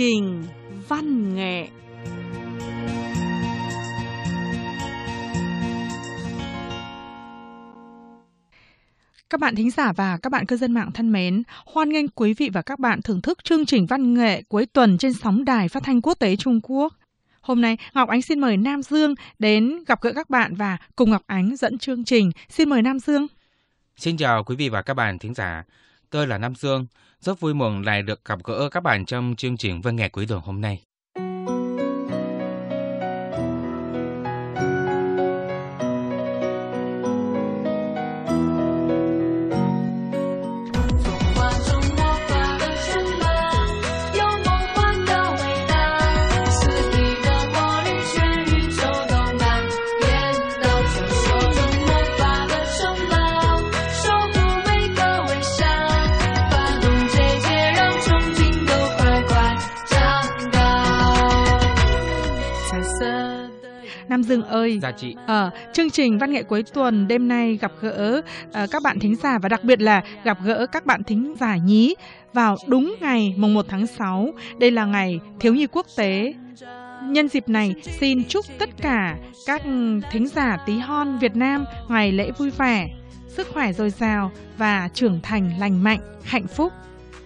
trình văn nghệ Các bạn thính giả và các bạn cư dân mạng thân mến, hoan nghênh quý vị và các bạn thưởng thức chương trình văn nghệ cuối tuần trên sóng đài phát thanh quốc tế Trung Quốc. Hôm nay, Ngọc Ánh xin mời Nam Dương đến gặp gỡ các bạn và cùng Ngọc Ánh dẫn chương trình. Xin mời Nam Dương. Xin chào quý vị và các bạn thính giả. Tôi là Nam Dương. Rất vui mừng lại được gặp gỡ các bạn trong chương trình vâng văn nghệ cuối tuần hôm nay. Ơi. Dạ chị. Ờ, chương trình văn nghệ cuối tuần đêm nay gặp gỡ uh, các bạn thính giả và đặc biệt là gặp gỡ các bạn thính giả nhí vào đúng ngày mùng 1 tháng 6. Đây là ngày thiếu nhi quốc tế. Nhân dịp này, xin chúc tất cả các thính giả tí hon Việt Nam ngày lễ vui vẻ, sức khỏe dồi dào và trưởng thành lành mạnh, hạnh phúc.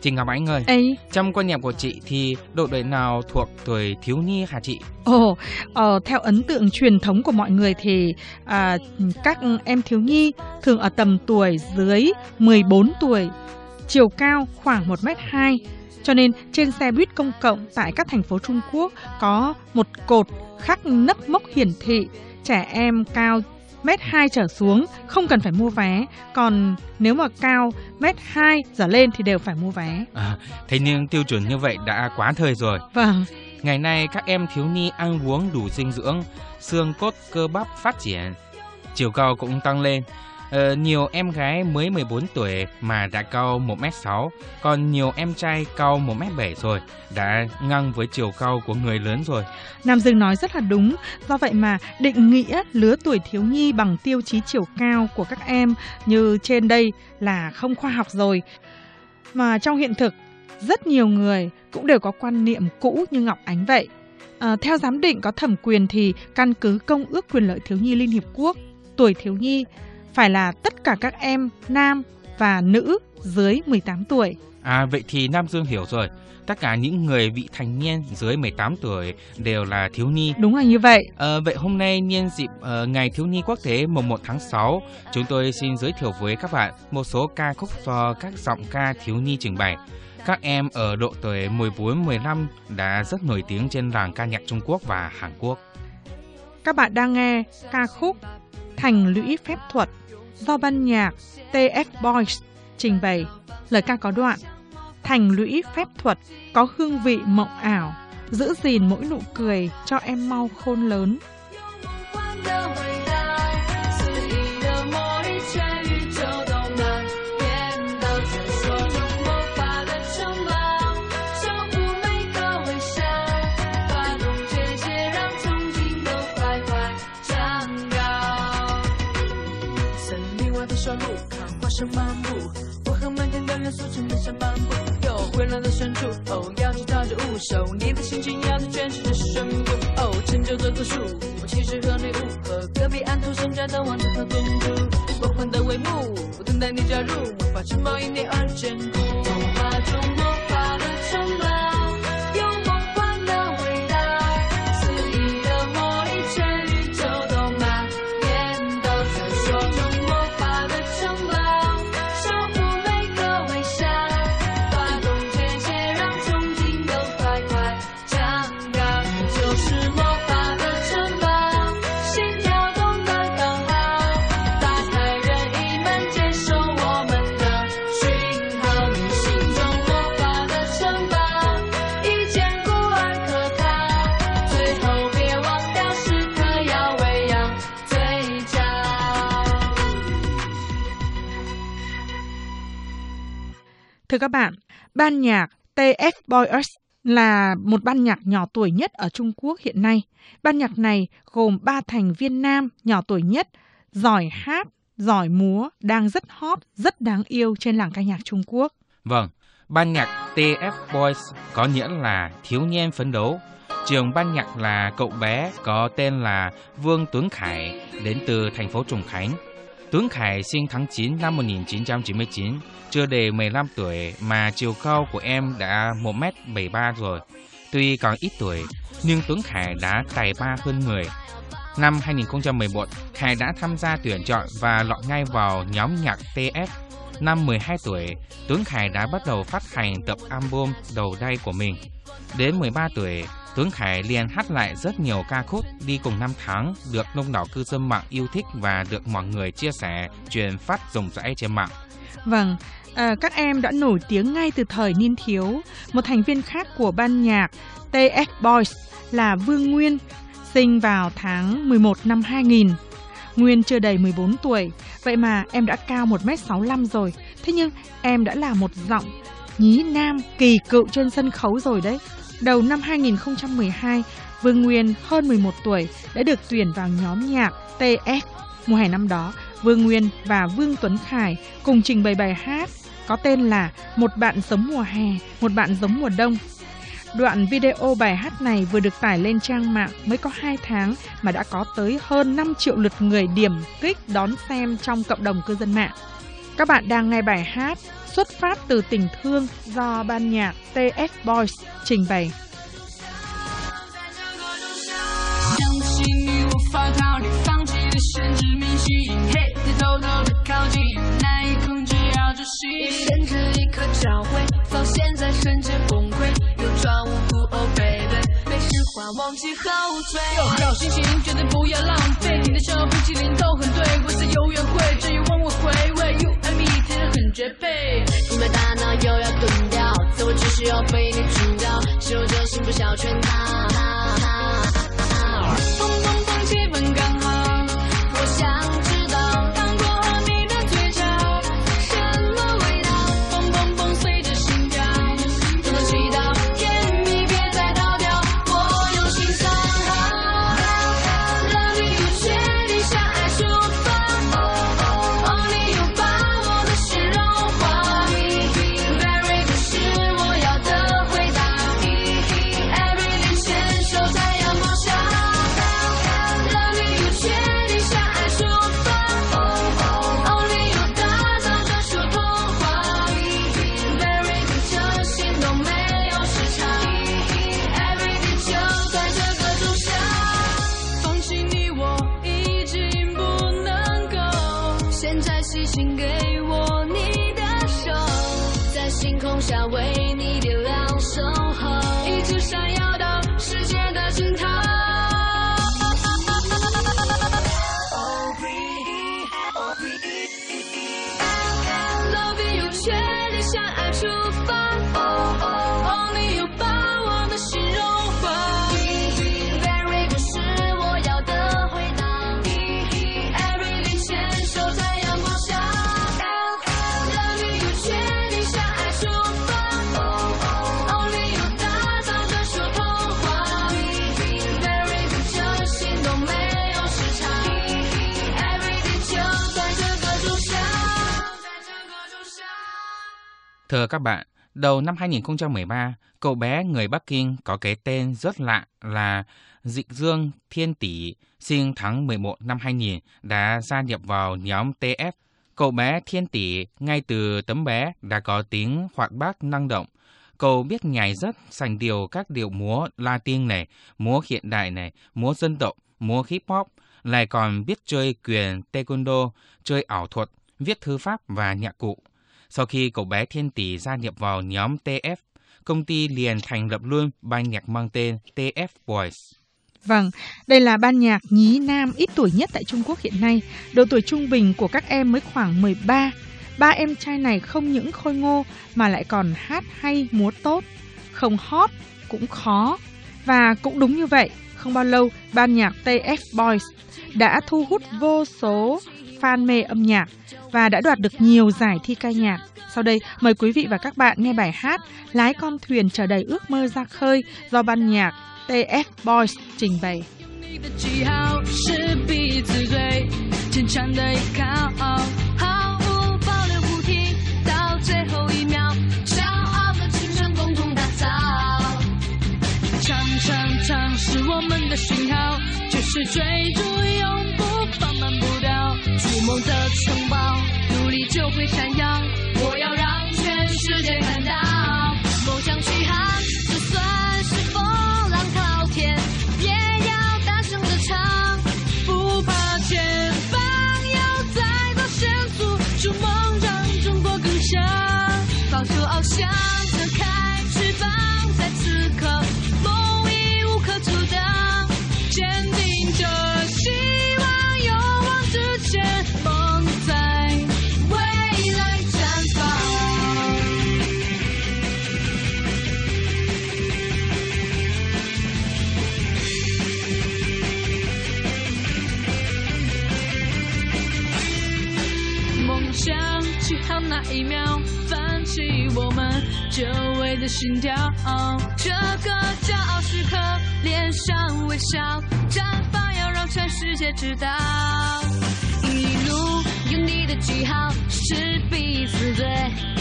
Chị Ngọc Ánh ơi, Ê. trong quan niệm của chị thì độ tuổi nào thuộc tuổi thiếu nhi hả chị? Ồ, ờ, theo ấn tượng truyền thống của mọi người thì à, các em thiếu nhi thường ở tầm tuổi dưới 14 tuổi, chiều cao khoảng 1m2. Cho nên trên xe buýt công cộng tại các thành phố Trung Quốc có một cột khắc nấc mốc hiển thị trẻ em cao mét 2 trở xuống không cần phải mua vé, còn nếu mà cao mét 2 trở lên thì đều phải mua vé. À, thế nhưng tiêu chuẩn như vậy đã quá thời rồi. Vâng. Ngày nay các em thiếu nhi ăn uống đủ dinh dưỡng, xương cốt cơ bắp phát triển, chiều cao cũng tăng lên. Ờ, nhiều em gái mới 14 tuổi mà đã cao 1m6, còn nhiều em trai cao 1m7 rồi, đã ngang với chiều cao của người lớn rồi. Nam Dương nói rất là đúng, do vậy mà định nghĩa lứa tuổi thiếu nhi bằng tiêu chí chiều cao của các em như trên đây là không khoa học rồi. Mà trong hiện thực, rất nhiều người cũng đều có quan niệm cũ như Ngọc Ánh vậy. À, theo giám định có thẩm quyền thì căn cứ Công ước Quyền lợi Thiếu nhi Liên Hiệp Quốc, tuổi thiếu nhi phải là tất cả các em nam và nữ dưới 18 tuổi. À vậy thì Nam Dương hiểu rồi. Tất cả những người vị thành niên dưới 18 tuổi đều là thiếu nhi. Đúng là như vậy. À, vậy hôm nay nhân dịp uh, Ngày Thiếu nhi Quốc tế mùng 1 tháng 6, chúng tôi xin giới thiệu với các bạn một số ca khúc do các giọng ca thiếu nhi trình bày. Các em ở độ tuổi 14-15 đã rất nổi tiếng trên làng ca nhạc Trung Quốc và Hàn Quốc. Các bạn đang nghe ca khúc Thành lũy phép thuật do ban nhạc TF Boys trình bày. Lời ca có đoạn Thành lũy phép thuật có hương vị mộng ảo, giữ gìn mỗi nụ cười cho em mau khôn lớn. 漫步，我和漫天的元素在街上漫步。有回蓝的深处，哦，妖精跳着舞，手你的心情要在全世界宣布。哦，成就的总树，我骑士和女巫和隔壁安徒生家的王子和公主，梦幻的帷幕，我等待你加入，魔法城堡因你而坚固，童话中。Thưa các bạn, ban nhạc TF Boys là một ban nhạc nhỏ tuổi nhất ở Trung Quốc hiện nay. Ban nhạc này gồm ba thành viên nam nhỏ tuổi nhất, giỏi hát, giỏi múa, đang rất hot, rất đáng yêu trên làng ca nhạc Trung Quốc. Vâng, Ban nhạc TF Boys có nghĩa là thiếu niên phấn đấu. Trường ban nhạc là cậu bé có tên là Vương Tuấn Khải đến từ thành phố Trùng Khánh. Tuấn Khải sinh tháng 9 năm 1999, chưa đầy 15 tuổi mà chiều cao của em đã 1m73 rồi. Tuy còn ít tuổi, nhưng Tuấn Khải đã tài ba hơn người. Năm 2011, Khải đã tham gia tuyển chọn và lọt ngay vào nhóm nhạc TF. Năm 12 tuổi, Tuấn Khải đã bắt đầu phát hành tập album đầu tay của mình. Đến 13 tuổi, Tuấn Khải liền hát lại rất nhiều ca khúc đi cùng năm tháng, được đông đảo cư dân mạng yêu thích và được mọi người chia sẻ, truyền phát rộng rãi trên mạng. Vâng, à, các em đã nổi tiếng ngay từ thời niên thiếu. Một thành viên khác của ban nhạc TF Boys là Vương Nguyên, sinh vào tháng 11 năm 2000. Nguyên chưa đầy 14 tuổi, vậy mà em đã cao 1m65 rồi. Thế nhưng em đã là một giọng nhí nam kỳ cựu trên sân khấu rồi đấy. Đầu năm 2012, Vương Nguyên hơn 11 tuổi đã được tuyển vào nhóm nhạc TS. Mùa hè năm đó, Vương Nguyên và Vương Tuấn Khải cùng trình bày bài hát có tên là Một bạn sống mùa hè, một bạn giống mùa đông. Đoạn video bài hát này vừa được tải lên trang mạng mới có 2 tháng mà đã có tới hơn 5 triệu lượt người điểm kích đón xem trong cộng đồng cư dân mạng. Các bạn đang nghe bài hát xuất phát từ tình thương do ban nhạc TF Boys trình bày. 发套，你放弃的限制明细，嘿，再偷偷的靠近，难以控制要窒息，甚至一颗教会，到现在甚至崩溃，又装无辜，Oh baby，没实话忘记后退，有好心情绝对不要浪费，你的笑冰淇淋都很对，我在有约会，这一往我回味 绝配，因为大脑又要钝掉，自我只需要被你主导，修着幸福小圈套。用下为你。Thưa các bạn, đầu năm 2013, cậu bé người Bắc Kinh có cái tên rất lạ là Dịch Dương Thiên Tỷ, sinh tháng 11 năm 2000, đã gia nhập vào nhóm TF. Cậu bé Thiên Tỷ ngay từ tấm bé đã có tiếng hoạt bát năng động. Cậu biết nhảy rất sành điều các điệu múa Latin này, múa hiện đại này, múa dân tộc, múa hip hop, lại còn biết chơi quyền taekwondo, chơi ảo thuật, viết thư pháp và nhạc cụ. Sau khi cậu bé Thiên Tỷ gia nhập vào nhóm TF, công ty liền thành lập luôn ban nhạc mang tên TF Boys. Vâng, đây là ban nhạc nhí nam ít tuổi nhất tại Trung Quốc hiện nay. Độ tuổi trung bình của các em mới khoảng 13. Ba em trai này không những khôi ngô mà lại còn hát hay múa tốt. Không hot cũng khó. Và cũng đúng như vậy, không bao lâu ban nhạc TF Boys đã thu hút vô số fan mê âm nhạc và đã đoạt được nhiều giải thi ca nhạc. Sau đây, mời quý vị và các bạn nghe bài hát Lái con thuyền Trở đầy ước mơ ra khơi do ban nhạc TF Boys trình bày. 你的记号是彼此最坚强的靠傲，毫无保留护体到最后一秒，骄傲的青春共同打造。唱唱唱是我们的讯号，绝世追逐永。会闪耀。我要让全世界看到，梦想久违的心跳。这个骄傲时刻，脸上微笑，绽放，要让全世界知道。一路有你的记号，是彼此最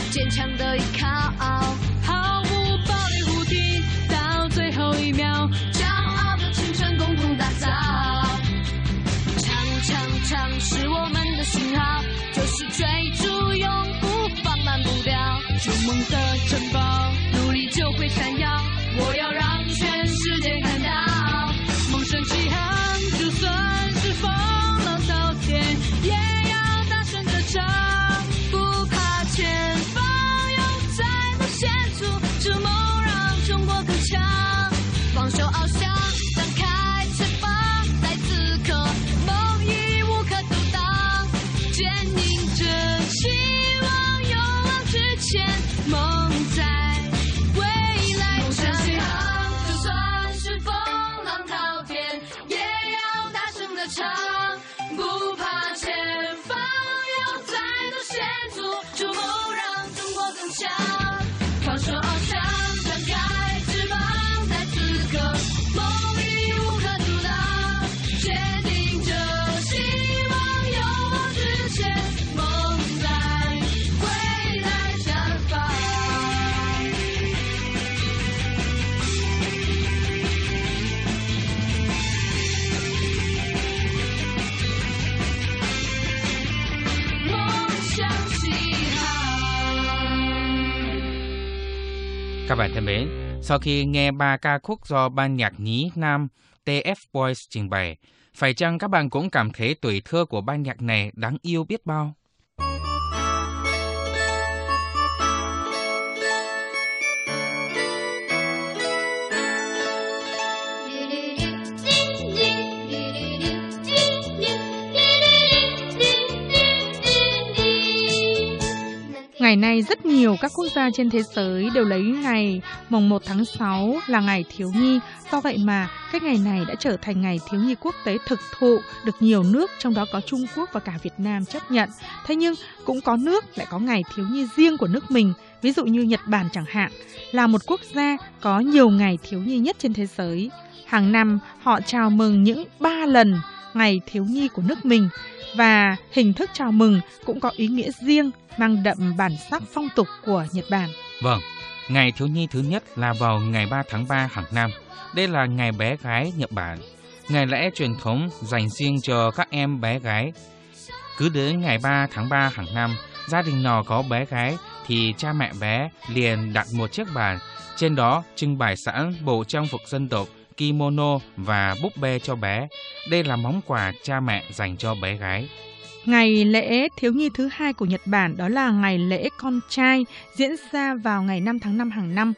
坚强的依靠。筑梦的城堡，努力就会闪耀。我要让全世界看到，梦想起航，就算是风浪滔天，也要大声的唱，不怕前方有再多险阻，筑梦让中国更强，放手翱翔。Các bạn thân mến, sau khi nghe ba ca khúc do ban nhạc nhí nam TF Boys trình bày, phải chăng các bạn cũng cảm thấy tuổi thơ của ban nhạc này đáng yêu biết bao? Ngày nay rất nhiều các quốc gia trên thế giới đều lấy ngày mùng 1 tháng 6 là ngày thiếu nhi. Do vậy mà cái ngày này đã trở thành ngày thiếu nhi quốc tế thực thụ, được nhiều nước, trong đó có Trung Quốc và cả Việt Nam chấp nhận. Thế nhưng cũng có nước lại có ngày thiếu nhi riêng của nước mình. Ví dụ như Nhật Bản chẳng hạn, là một quốc gia có nhiều ngày thiếu nhi nhất trên thế giới. Hàng năm, họ chào mừng những ba lần ngày thiếu nhi của nước mình và hình thức chào mừng cũng có ý nghĩa riêng mang đậm bản sắc phong tục của Nhật Bản. Vâng, ngày thiếu nhi thứ nhất là vào ngày 3 tháng 3 hàng năm. Đây là ngày bé gái Nhật Bản, ngày lễ truyền thống dành riêng cho các em bé gái. Cứ đến ngày 3 tháng 3 hàng năm, gia đình nào có bé gái thì cha mẹ bé liền đặt một chiếc bàn, trên đó trưng bày sẵn bộ trang phục dân tộc kimono và búp bê cho bé. Đây là món quà cha mẹ dành cho bé gái. Ngày lễ thiếu nhi thứ hai của Nhật Bản đó là ngày lễ con trai, diễn ra vào ngày 5 tháng 5 hàng năm.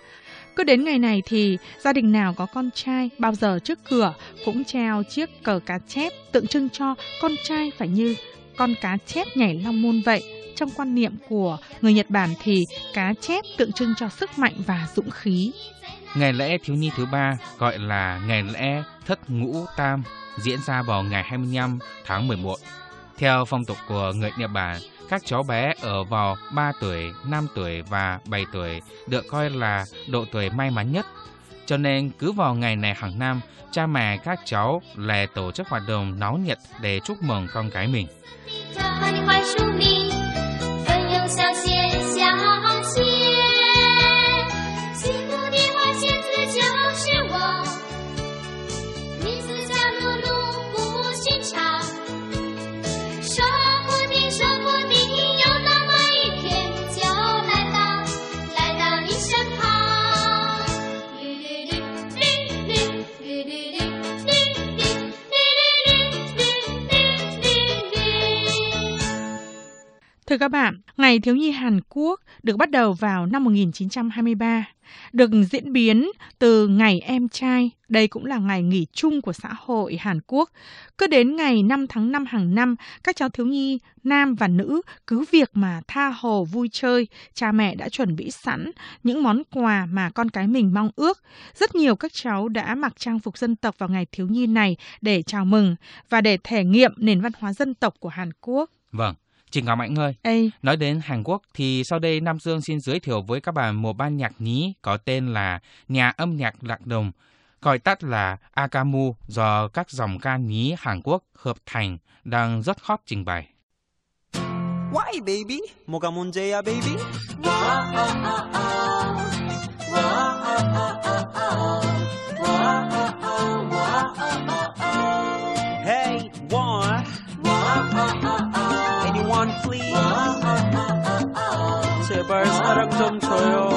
Cứ đến ngày này thì gia đình nào có con trai, bao giờ trước cửa cũng treo chiếc cờ cá chép tượng trưng cho con trai phải như con cá chép nhảy long môn vậy. Trong quan niệm của người Nhật Bản thì cá chép tượng trưng cho sức mạnh và dũng khí. Ngày lễ thiếu nhi thứ ba gọi là ngày lễ thất ngũ tam diễn ra vào ngày 25 tháng 11. Theo phong tục của người Nhật Bản, các cháu bé ở vào 3 tuổi, 5 tuổi và 7 tuổi được coi là độ tuổi may mắn nhất. Cho nên cứ vào ngày này hàng năm, cha mẹ các cháu lại tổ chức hoạt động náo nhiệt để chúc mừng con cái mình. Thưa các bạn, Ngày Thiếu nhi Hàn Quốc được bắt đầu vào năm 1923, được diễn biến từ Ngày Em Trai. Đây cũng là ngày nghỉ chung của xã hội Hàn Quốc. Cứ đến ngày 5 tháng 5 hàng năm, các cháu thiếu nhi nam và nữ cứ việc mà tha hồ vui chơi, cha mẹ đã chuẩn bị sẵn những món quà mà con cái mình mong ước. Rất nhiều các cháu đã mặc trang phục dân tộc vào ngày thiếu nhi này để chào mừng và để thể nghiệm nền văn hóa dân tộc của Hàn Quốc. Vâng. Chị Ngọc Mạnh ơi, Ê, nói đến Hàn Quốc thì sau đây Nam Dương xin giới thiệu với các bạn một ban nhạc nhí có tên là Nhà âm nhạc Lạc Đồng, gọi tắt là Akamu do các dòng ca nhí Hàn Quốc hợp thành đang rất hot trình bày. Why baby? 뭐가 문제야 baby? Hey, 제발 사랑 좀 줘요.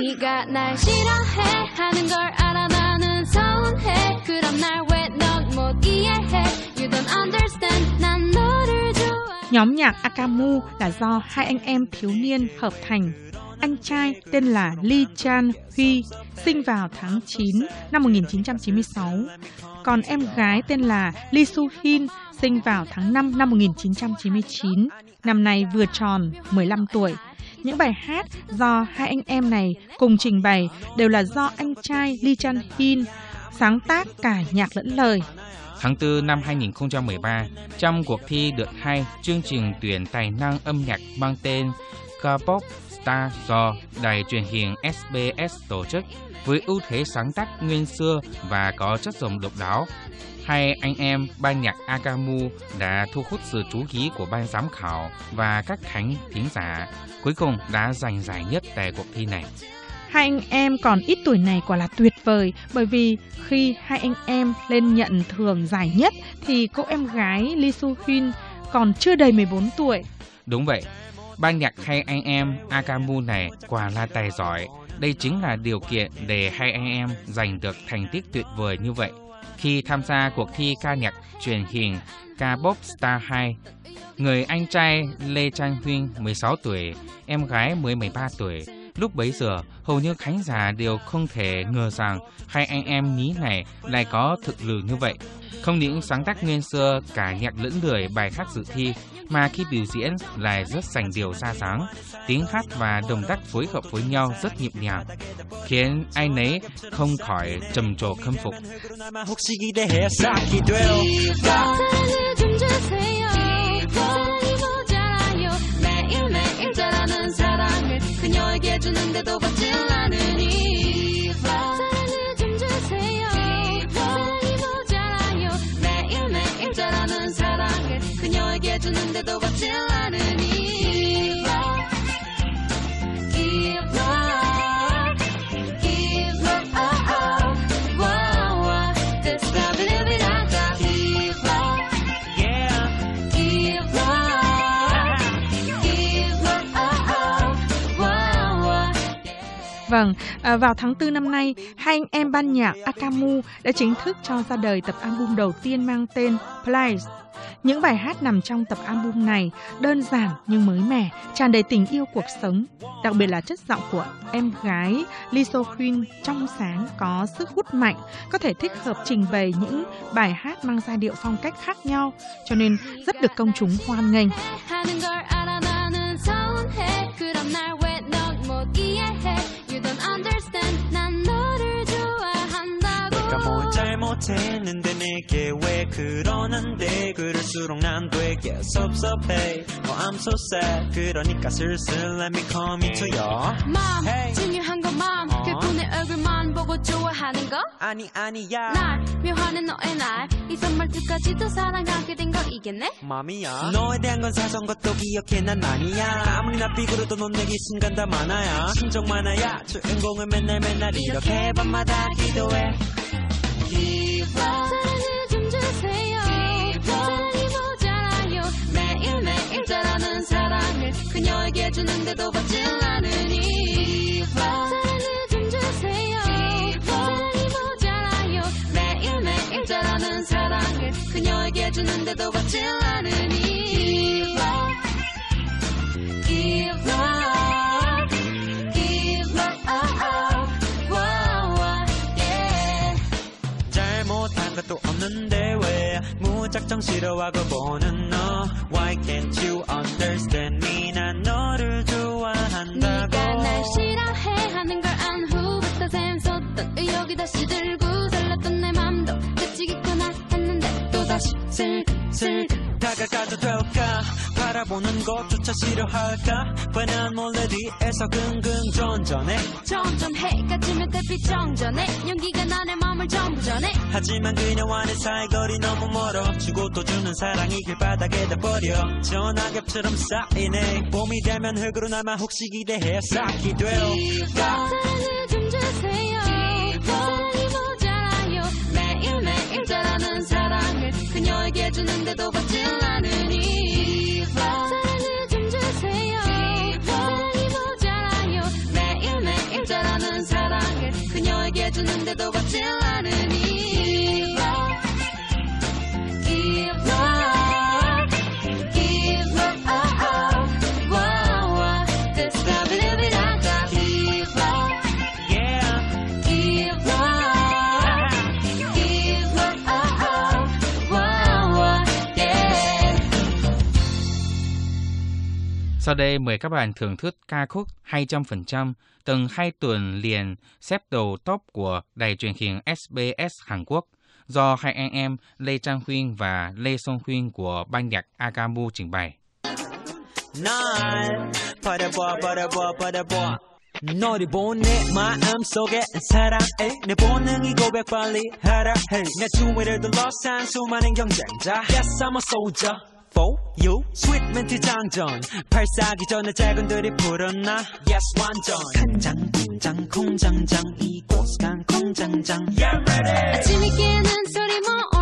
네가 날 싫어해 하는 걸 알아 나는 서운해 그럼 날 왜 넌 못 이해해 You don't understand 난 너를 좋아 Nhóm nhạc Akamu là do hai anh em thiếu niên hợp thành. Anh trai tên là Lee Chan Huy, sinh vào tháng 9 năm 1996. Còn em gái tên là Lee Su Hin, sinh vào tháng 5 năm 1999. Năm nay vừa tròn 15 tuổi. Những bài hát do hai anh em này cùng trình bày đều là do anh trai Lee Chan Hin sáng tác cả nhạc lẫn lời. Tháng 4 năm 2013, trong cuộc thi đợt hai chương trình tuyển tài năng âm nhạc mang tên K-pop Star do đài truyền hình SBS tổ chức với ưu thế sáng tác nguyên xưa và có chất giọng độc đáo. Hai anh em ban nhạc Akamu đã thu hút sự chú ý của ban giám khảo và các khán thính giả, cuối cùng đã giành giải nhất tại cuộc thi này. Hai anh em còn ít tuổi này quả là tuyệt vời bởi vì khi hai anh em lên nhận thưởng giải nhất thì cô em gái Lee Soo Hyun còn chưa đầy 14 tuổi. Đúng vậy, ban nhạc hai anh em Akamu này quả là tài giỏi. Đây chính là điều kiện để hai anh em giành được thành tích tuyệt vời như vậy. Khi tham gia cuộc thi ca nhạc truyền hình K-pop Star 2, người anh trai Lê Trang Huynh 16 tuổi, em gái mới 13 tuổi. Lúc bấy giờ, hầu như khán giả đều không thể ngờ rằng hai anh em nhí này lại có thực lực như vậy. Không những sáng tác nguyên xưa cả nhạc lẫn lời bài hát dự thi, mà khi biểu diễn lại rất sành điệu xa sáng, tiếng hát và đồng tác phối hợp với nhau rất nhịp nhàng, khiến ai nấy không khỏi trầm trồ khâm phục. 그녀에게 주는데도 받질 않으니 사랑을 좀 주세요. 사랑이 모자라요. 매일매일 자라는 사랑을 그녀에게 주는데도 받질 않으니 Vâng, à, vào tháng 4 năm nay, hai anh em ban nhạc Akamu đã chính thức cho ra đời tập album đầu tiên mang tên Place. Những bài hát nằm trong tập album này đơn giản nhưng mới mẻ, tràn đầy tình yêu cuộc sống. Đặc biệt là chất giọng của em gái Lisa Queen trong sáng có sức hút mạnh, có thể thích hợp trình bày những bài hát mang giai điệu phong cách khác nhau, cho nên rất được công chúng hoan nghênh. 잘못했는데 내게 왜 그러는데? 그럴수록 난 되게 섭섭해. Oh I'm so sad. 그러니까 슬슬 let me come into your 맘 Hey. 중요한 건 맘 어. 내 얼굴만 보고 좋아하는 거? 아니 아니야. 날 묘하는 너의 날이 선말투까지도 사랑하게 된 거 이겠네? 맘이야. 너에 대한 건 사소한 것도 기억해. 난 아니야. 아무리 나 삐그러도 넌 내게 순간 다 많아야. 심정 많아야. 주인공은 맨날 맨날 이렇게 밤마다 기도해 주는데도 받질 않으니. 디바 사랑을 좀 주세요. 사랑이 모자라요. 매일매일 자라는 사랑을 그녀에게 주는데도 받질 않으니. 디바 디바 것도 없는데 왜 무작정 싫어하고 보는 너? Why can't you understand me? 난 너를 좋아한다고. 네가 날 싫어해 하는 걸 안 후부터 샘솟던 의욕이 다시 들고 설렜던 내 맘도 그치겠구나 했는데 또 다시 슬슬 다가가도 될까? 바라보는 것조차 싫어할까? 뻔한 몰래 뒤에서 긍긍 전전해. 점점 해가 지면 달빛 정전해. 용기가 나의 마음을 전부 전해. 하지만 그녀와는 사이 거리 너무 멀어. 주고 또 주는 사랑이 길 바닥에다 버려. 전화겹처럼 쌓이네. 봄이 되면 흙으로 남아 혹시 기대해 쌓기 돼요. 사랑을 좀 주세요. 사랑이 모자라요. 매일매일 자라는 사랑 을 그녀에게 주는데도 받질 않으니 사랑을 좀 주세요. 사랑이 모자라요. 매일매일 자라는 사랑을 그녀에게 주는데도 받질 Sau đây mời các bạn thưởng thức ca khúc 200% từng hai tuần liền xếp đầu top của đài truyền hình SBS Hàn Quốc do hai anh em Lê Trang Huyên và Lê Song Huyên của ban nhạc Agamu trình bày. 날 버려봐 버려봐 버려봐 너를 본 내 마음속에 사랑해 내 본능이 고백 빨리 하라 해내 주위를 둘러싼 수많은 경쟁자 Yes I'm a soldier for you 스윗 멘트 장전 발사기 전에 작은들이 불었나? Yes 완전 간장 공장 공장장 이곳 간 공장장. Yeah ready. 아침이 깨는 소리 morning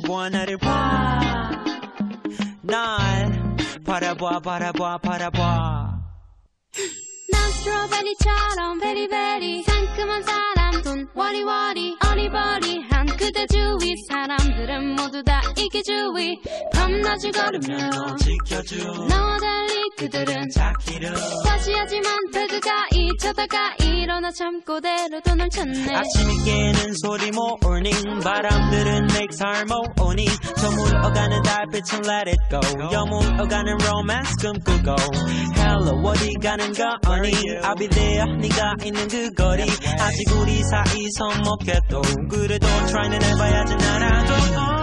buona para para 사람 돈 워리워리 어리버리한 그대 주위. 사람들은 모두 다 이기 주위 밤낮을 걸으며 너 지켜줘. 나와 달리 그들은 자기를. 다시 하지만 배드가 잊혀다가 일어나 잠꼬대로 돈을 찾네. 아침이 깨는 소리 morning 바람들은 make harmony 저물어가는 달빛은 let it go. 여물어가는 romance 꿈꾸고. Hello 어디 가는 거니 I'll be there 네가 있는 그 거리. 아직 우리 사이 서먹해도 그래도 try는 해봐야지 나라도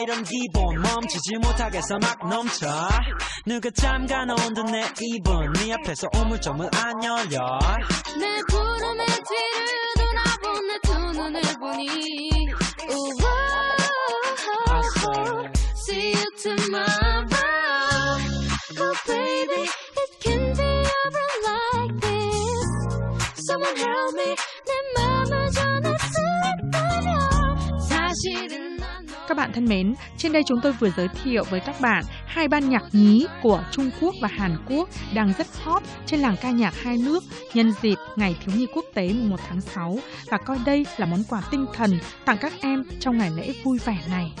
이런 기분 멈추지 못하겠어 막 넘쳐. 누가 잠가 놓은 듯 내 입은. 네 앞에서 우물점을 안 열려. 내 구름의 뒤를 돌아본 내 두 눈을 보니 bạn thân mến, trên đây chúng tôi vừa giới thiệu với các bạn hai ban nhạc nhí của Trung Quốc và Hàn Quốc đang rất hot trên làng ca nhạc hai nước nhân dịp Ngày Thiếu nhi Quốc tế mùng 1 tháng 6 và coi đây là món quà tinh thần tặng các em trong ngày lễ vui vẻ này.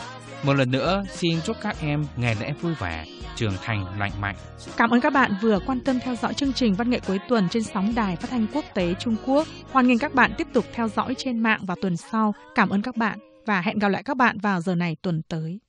Một lần nữa, xin chúc các em ngày lễ vui vẻ, trưởng thành lành mạnh. Cảm ơn các bạn vừa quan tâm theo dõi chương trình Văn nghệ cuối tuần trên sóng đài phát thanh quốc tế Trung Quốc. Hoan nghênh các bạn tiếp tục theo dõi trên mạng vào tuần sau. Cảm ơn các bạn và hẹn gặp lại các bạn vào giờ này tuần tới.